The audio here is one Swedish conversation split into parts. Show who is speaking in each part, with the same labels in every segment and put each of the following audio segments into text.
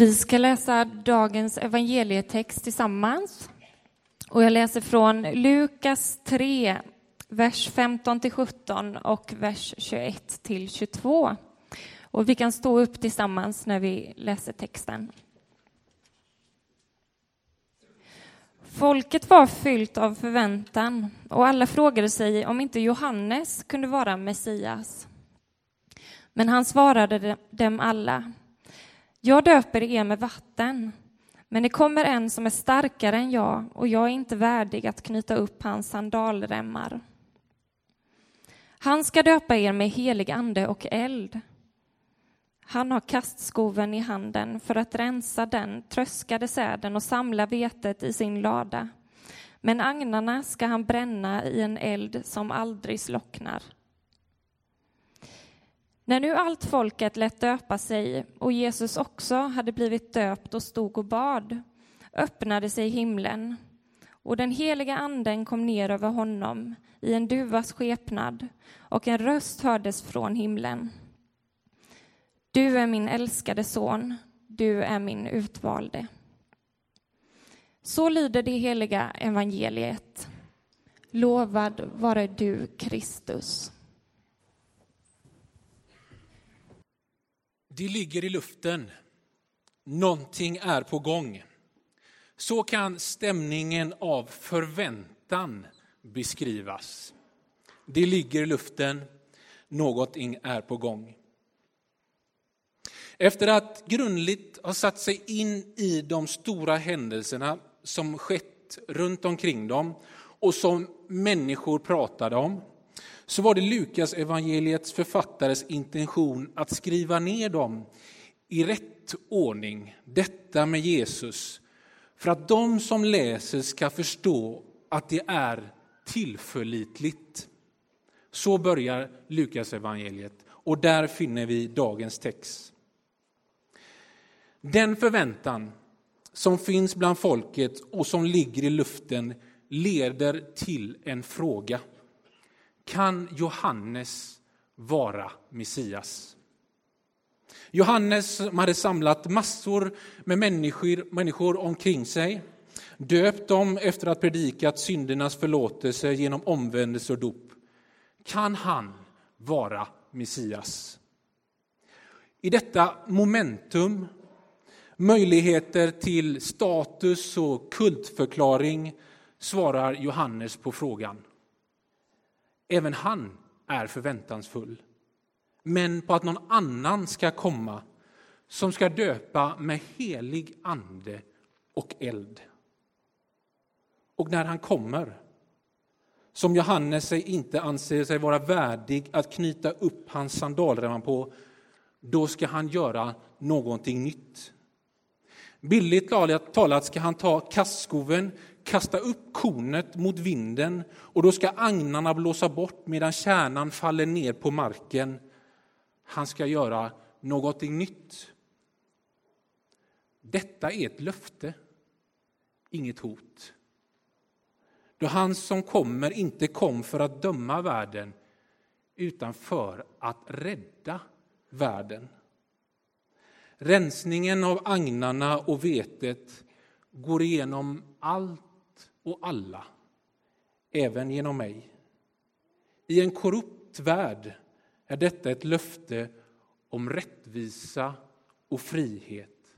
Speaker 1: Vi ska läsa dagens evangelietext tillsammans. Och jag läser från Lukas 3, vers 15 till 17 och vers 21 till 22. Och vi kan stå upp tillsammans när vi läser texten. Folket var fyllt av förväntan och alla frågade sig om inte Johannes kunde vara Messias. Men han svarade dem alla. Jag döper er med vatten, men det kommer en som är starkare än jag och jag är inte värdig att knyta upp hans sandalremmar. Han ska döpa er med helig ande och eld. Han har kastskoven i handen för att rensa den tröskade säden och samla vetet i sin lada. Men agnarna ska han bränna i en eld som aldrig slocknar. När nu allt folket lät döpa sig och Jesus också hade blivit döpt och stod och bad öppnade sig himlen och den heliga anden kom ner över honom i en duvas skepnad och en röst hördes från himlen. Du är min älskade son, du är min utvalde. Så lyder det heliga evangeliet. Lovad vare du, Kristus.
Speaker 2: Det ligger i luften. Någonting är på gång. Så kan stämningen av förväntan beskrivas. Det ligger i luften. Någonting är på gång. Efter att grundligt ha satt sig in i de stora händelserna som skett runt omkring dem och som människor pratade om, så var det Lukas evangeliets författares intention att skriva ner dem i rätt ordning, detta med Jesus, för att de som läser ska förstå att det är tillförlitligt. Så börjar Lukas evangeliet och där finner vi dagens text. Den förväntan som finns bland folket och som ligger i luften leder till en fråga. Kan Johannes vara Messias? Johannes som hade samlat massor med människor, människor omkring sig, döpt dem efter att predikat syndernas förlåtelse genom omvändelse och dop. Kan han vara Messias? I detta momentum möjligheter till status och kultförklaring svarar Johannes på frågan. Även han är förväntansfull, men på att någon annan ska komma som ska döpa med helig ande och eld. Och när han kommer, som Johannes sig inte anser sig vara värdig att knyta upp hans sandalremmar på, då ska han göra någonting nytt. Billigt talat ska han ta kastskoven, kasta upp kornet mot vinden och då ska agnarna blåsa bort medan kärnan faller ner på marken. Han ska göra någonting nytt. Detta är ett löfte, inget hot. Då han som kommer inte kom för att döma världen utan för att rädda världen. Rensningen av agnarna och vetet går igenom allt och alla, även genom mig. I en korrupt värld är detta ett löfte om rättvisa och frihet,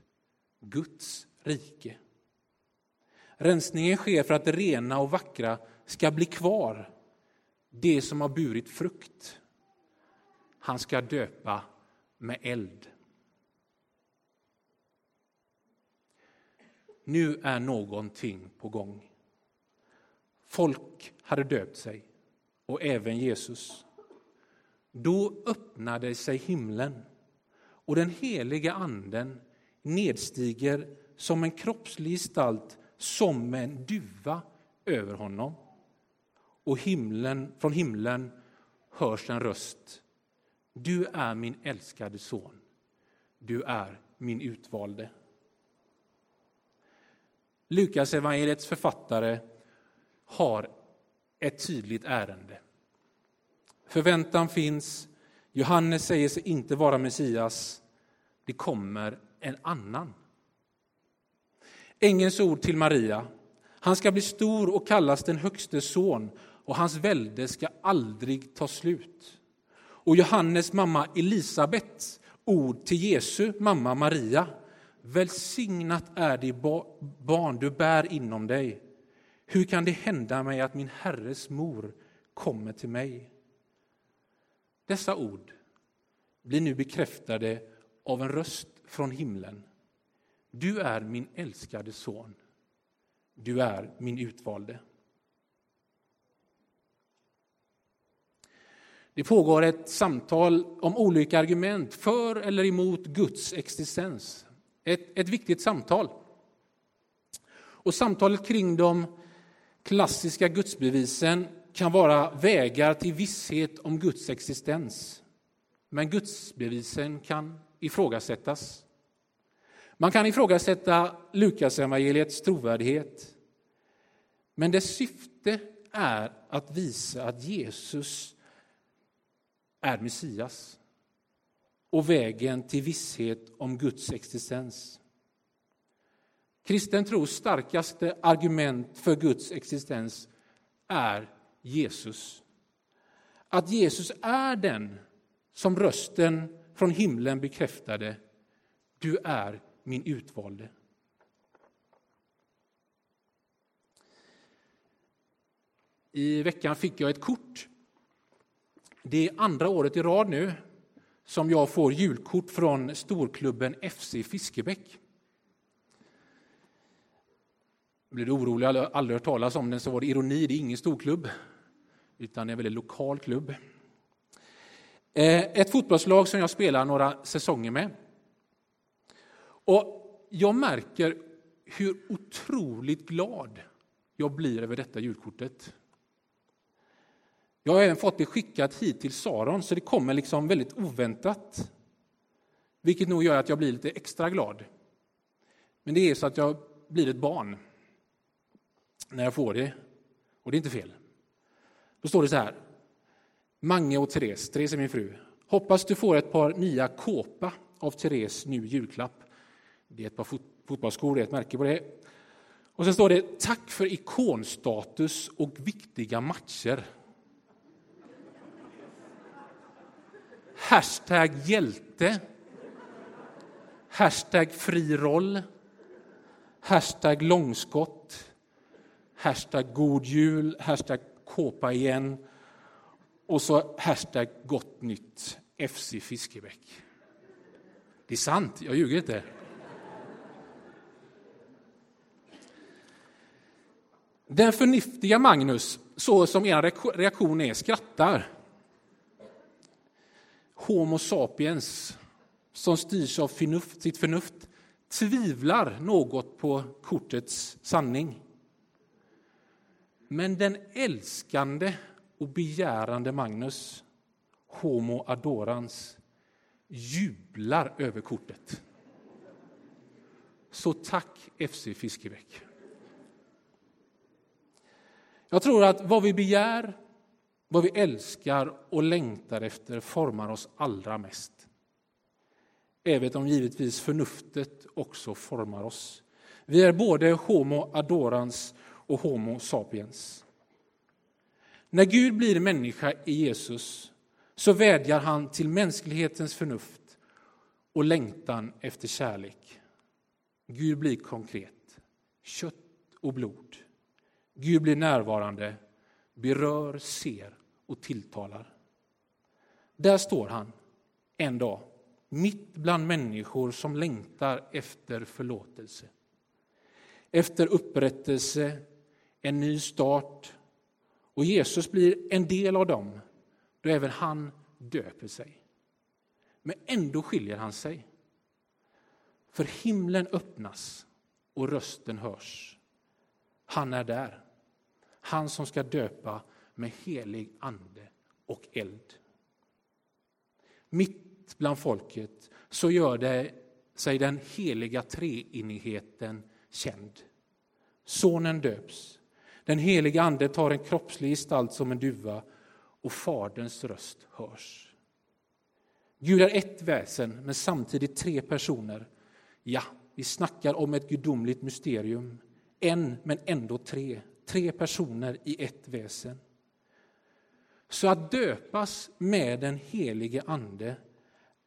Speaker 2: Guds rike. Rensningen sker för att det rena och vackra ska bli kvar, det som har burit frukt. Han ska döpa med eld. nu är någonting på gång. Folk hade döpt sig, och även Jesus. Då öppnade sig himlen och den heliga anden nedstiger som en kroppslig gestalt, som en duva över honom. Och himlen, från himlen hörs en röst. Du är min älskade son. Du är min utvalde. Lukas evangeliets författare har ett tydligt ärende. Förväntan finns. Johannes säger sig inte vara Messias. Det kommer en annan Ängelns ord till Maria. Han ska bli stor och kallas den högste son och hans välde ska aldrig ta slut. Och Johannes mamma Elisabets ord till Jesu mamma Maria. Välsignat är det barn du bär inom dig. Hur kan det hända mig att min Herres mor kommer till mig? Dessa ord blir nu bekräftade av en röst från himlen. Du är min älskade son. Du är min utvalde. Det pågår ett samtal om olika argument för eller emot Guds existens. Ett, ett viktigt samtal. Och samtalet kring dem klassiska gudsbevisen kan vara vägar till visshet om Guds existens. Men gudsbevisen kan ifrågasättas. Man kan ifrågasätta Lukasevangeliets trovärdighet. Men dess syfte är att visa att Jesus är Messias och vägen till visshet om Guds existens. Kristen tros starkaste argument för Guds existens är Jesus. Att Jesus är den som rösten från himlen bekräftade. Du är min utvalde. I veckan fick jag ett kort. Det är andra året i rad nu som jag får julkort från storklubben FC Fiskebäck. Blir du orolig, jag har aldrig hört talas om den, så var det ironi. Det är ingen storklubb, utan en väldigt lokal klubb. Eh, ett fotbollslag som jag spelar några säsonger med. Och jag märker hur otroligt glad jag blir över detta julkortet. Jag har även fått det skickat hit till Saron, så det kommer liksom väldigt oväntat. Vilket nog gör att jag blir lite extra glad. Men det är så att jag blir ett barn när jag får det. Och det är inte fel. Då står det så här. Mange och Therese, Therese är min fru. Hoppas du får ett par nya kåpa av Therese nu julklapp. Det är ett par fot fotbollsskor, det är ett märke på det. Och sen står det tack för ikonstatus och viktiga matcher. Hashtag hjälte. Hashtag fri roll. Hashtag långskott. Hashtag god jul. Hashtag kåpa igen. Och så hashtag gott nytt. FC Fiskebäck. Det är sant, jag ljuger inte. Den förnuftiga Magnus, så som er reaktion är, skrattar. Homo sapiens, som styrs av förnuft, sitt förnuft, tvivlar något på kortets sanning. Men den älskande och begärande Magnus, Homo adorans, jublar över kortet. Så tack FC Fiskebäck. Jag tror att vad vi begär, vad vi älskar och längtar efter formar oss allra mest. Även om givetvis förnuftet också formar oss. Vi är både Homo adorans och Homo sapiens. När Gud blir människa i Jesus så vädjar han till mänsklighetens förnuft och längtan efter kärlek. Gud blir konkret, kött och blod. Gud blir närvarande, berör, ser och tilltalar. Där står han en dag, mitt bland människor som längtar efter förlåtelse. Efter upprättelse, en ny start. Och Jesus blir en del av dem, då även han döper sig. Men ändå skiljer han sig. För himlen öppnas och rösten hörs. Han är där. Han som ska döpa med helig ande och eld. Mitt bland folket så gör det sig den heliga treenigheten känd. Sonen döps. Den helige ande tar en kroppslig gestalt som en duva och Faderns röst hörs. Gud är ett väsen, men samtidigt tre personer. Ja, Vi snackar om ett gudomligt mysterium. En, men ändå tre. Tre personer i ett väsen. Så att döpas med den helige Ande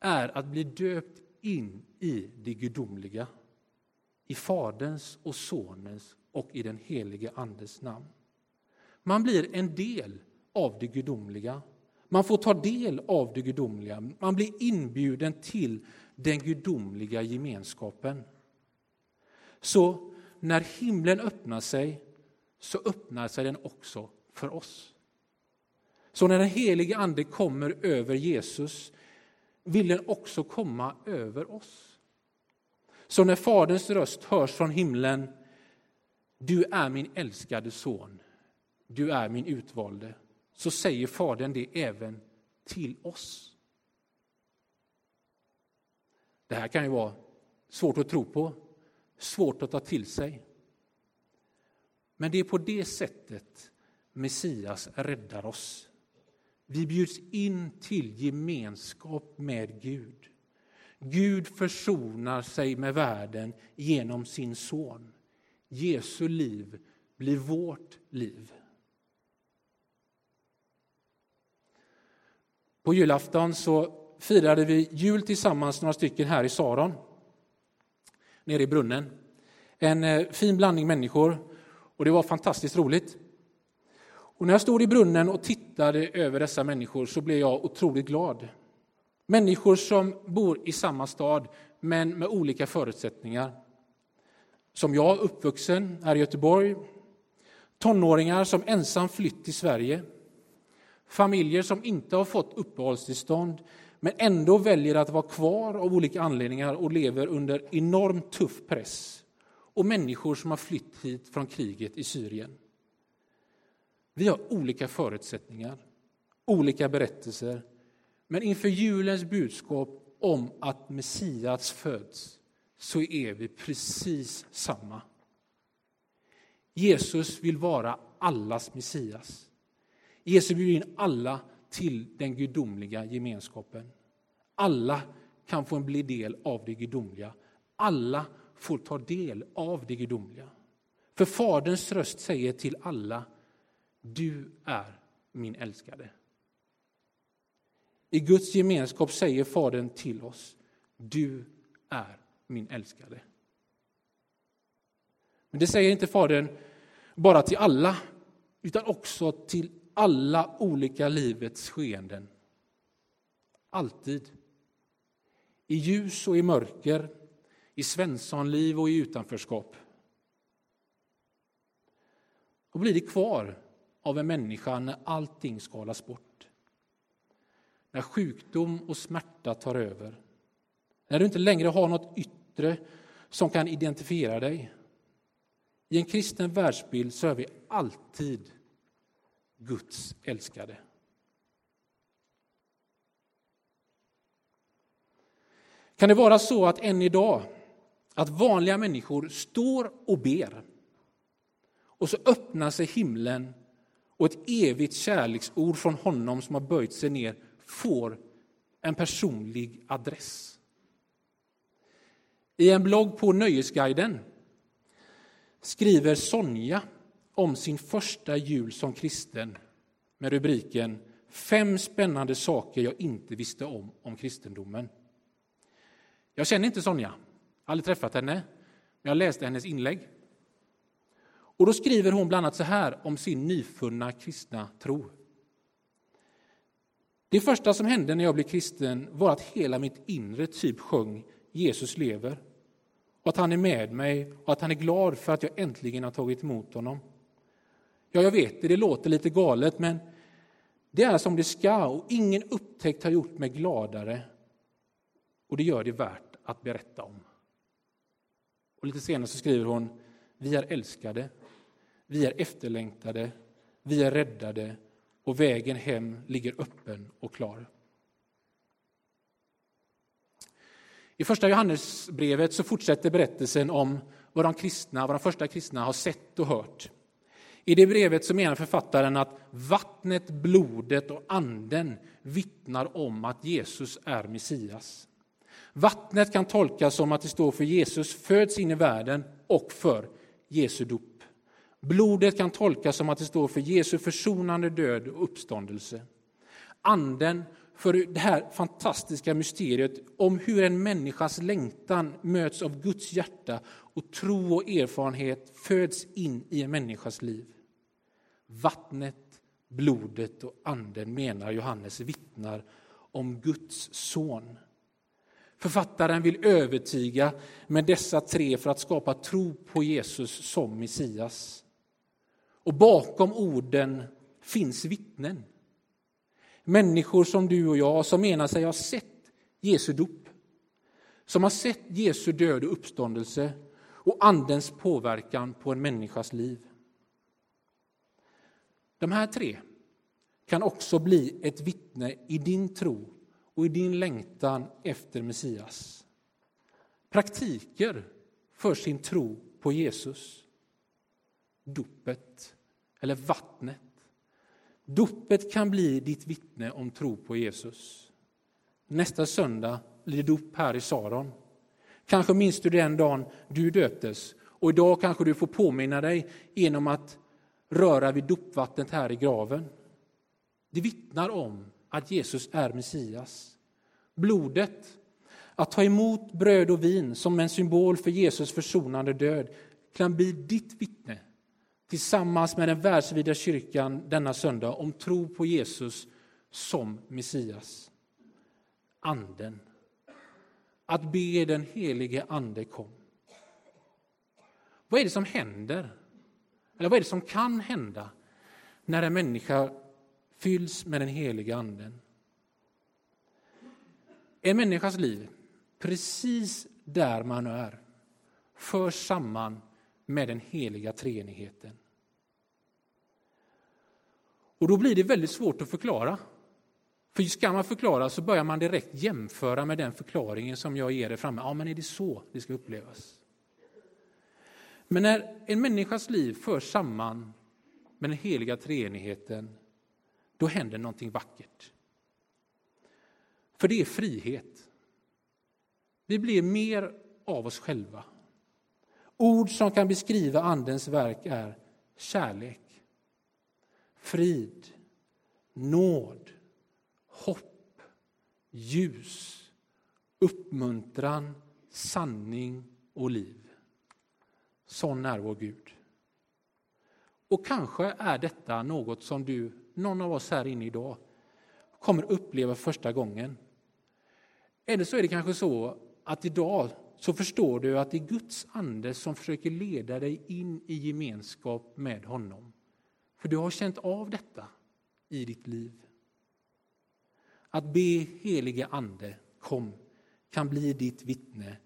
Speaker 2: är att bli döpt in i det gudomliga. I Faderns och Sonens och i den helige Andes namn. Man blir en del av det gudomliga. Man får ta del av det gudomliga. Man blir inbjuden till den gudomliga gemenskapen. Så när himlen öppnar sig så öppnar sig den också för oss. Så när den helige Ande kommer över Jesus vill den också komma över oss. Så när Faderns röst hörs från himlen, du är min älskade son, du är min utvalde, så säger Fadern det även till oss. Det här kan ju vara svårt att tro på, svårt att ta till sig. Men det är på det sättet Messias räddar oss. Vi bjuds in till gemenskap med Gud. Gud försonar sig med världen genom sin son. Jesu liv blir vårt liv. På julafton så firade vi jul tillsammans, några stycken här i Saron, nere i brunnen. En eh, fin blandning människor och det var fantastiskt roligt. Och när jag stod i brunnen och tittade över dessa människor så blev jag otroligt glad. Människor som bor i samma stad, men med olika förutsättningar. Som jag, uppvuxen här i Göteborg. Tonåringar som ensam flytt till Sverige. Familjer som inte har fått uppehållstillstånd men ändå väljer att vara kvar av olika anledningar och lever under enormt tuff press. Och människor som har flytt hit från kriget i Syrien. Vi har olika förutsättningar, olika berättelser. Men inför julens budskap om att Messias föds så är vi precis samma. Jesus vill vara allas Messias. Jesus bjuder in alla till den gudomliga gemenskapen. Alla kan få bli del av det gudomliga. Alla får ta del av det gudomliga. För Faderns röst säger till alla du är min älskade. I Guds gemenskap säger Fadern till oss, du är min älskade. Men det säger inte Fadern bara till alla, utan också till alla olika livets skeenden. Alltid. I ljus och i mörker, i svenssonliv och i utanförskap. Då blir det kvar av en människa när allting skalas bort. När sjukdom och smärta tar över. När du inte längre har något yttre som kan identifiera dig. I en kristen världsbild så är vi alltid Guds älskade. Kan det vara så att än idag att vanliga människor står och ber och så öppnar sig himlen och ett evigt kärleksord från honom som har böjt sig ner får en personlig adress. I en blogg på Nöjesguiden skriver Sonja om sin första jul som kristen med rubriken Fem spännande saker jag inte visste om om kristendomen. Jag känner inte Sonja, aldrig träffat henne, men jag läste hennes inlägg. Och då skriver hon bland annat så här om sin nyfunna kristna tro. Det första som hände när jag blev kristen var att hela mitt inre typ sjöng Jesus lever. Och att han är med mig och att han är glad för att jag äntligen har tagit emot honom. Ja, jag vet det, det låter lite galet, men det är som det ska och ingen upptäckt har gjort mig gladare. Och det gör det värt att berätta om. Och lite senare så skriver hon, vi är älskade vi är efterlängtade, vi är räddade och vägen hem ligger öppen och klar. I första Johannesbrevet så fortsätter berättelsen om vad de, kristna, vad de första kristna har sett och hört. I det brevet så menar författaren att vattnet, blodet och anden vittnar om att Jesus är Messias. Vattnet kan tolkas som att det står för Jesus föds in i världen och för Jesu dop. Blodet kan tolkas som att det står för Jesu försonande död och uppståndelse. Anden för det här fantastiska mysteriet om hur en människas längtan möts av Guds hjärta och tro och erfarenhet föds in i en människas liv. Vattnet, blodet och anden menar Johannes vittnar om Guds son. Författaren vill övertyga med dessa tre för att skapa tro på Jesus som Messias. Och bakom orden finns vittnen. Människor som du och jag som menar sig ha sett Jesu dop, som har sett Jesu död och uppståndelse och Andens påverkan på en människas liv. De här tre kan också bli ett vittne i din tro och i din längtan efter Messias. Praktiker för sin tro på Jesus. Dopet, eller vattnet. Dopet kan bli ditt vittne om tro på Jesus. Nästa söndag blir det dop här i Saron. Kanske minns du den dagen du döptes och idag kanske du får påminna dig genom att röra vid dopvattnet här i graven. Det vittnar om att Jesus är Messias. Blodet, att ta emot bröd och vin som en symbol för Jesus försonande död kan bli ditt vittne tillsammans med den världsvida kyrkan denna söndag om tro på Jesus som Messias. Anden. Att be den helige Ande kom. Vad är det som händer? Eller vad är det som kan hända när en människa fylls med den heliga Anden? En människas liv, precis där man är, förs samman med den heliga treenigheten. Och då blir det väldigt svårt att förklara. För ska man förklara så börjar man direkt jämföra med den förklaringen som jag ger er framme. Ja, men är det så det ska upplevas? Men när en människas liv förs samman med den heliga treenigheten, då händer någonting vackert. För det är frihet. Vi blir mer av oss själva. Ord som kan beskriva Andens verk är kärlek, frid, nåd, hopp, ljus, uppmuntran, sanning och liv. Sån är vår Gud. Och kanske är detta något som du, någon av oss här inne idag, kommer uppleva första gången. Eller så är det kanske så att idag så förstår du att det är Guds ande som försöker leda dig in i gemenskap med honom. För du har känt av detta i ditt liv. Att be helige ande kom kan bli ditt vittne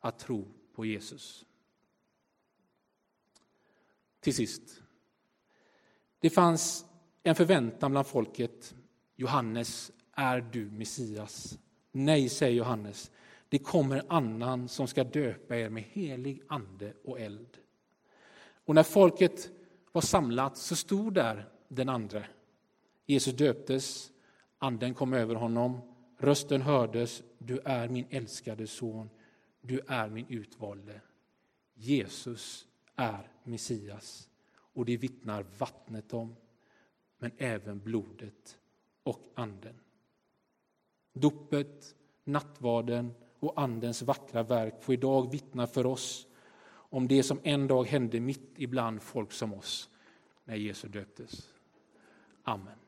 Speaker 2: att tro på Jesus. Till sist. Det fanns en förväntan bland folket. Johannes, är du Messias? Nej, säger Johannes. Det kommer annan som ska döpa er med helig ande och eld. Och när folket var samlat så stod där den andre. Jesus döptes, anden kom över honom, rösten hördes, du är min älskade son, du är min utvalde. Jesus är Messias och det vittnar vattnet om, men även blodet och anden. Dopet, nattvarden och Andens vackra verk får idag vittna för oss om det som en dag hände mitt ibland folk som oss när Jesus döptes. Amen.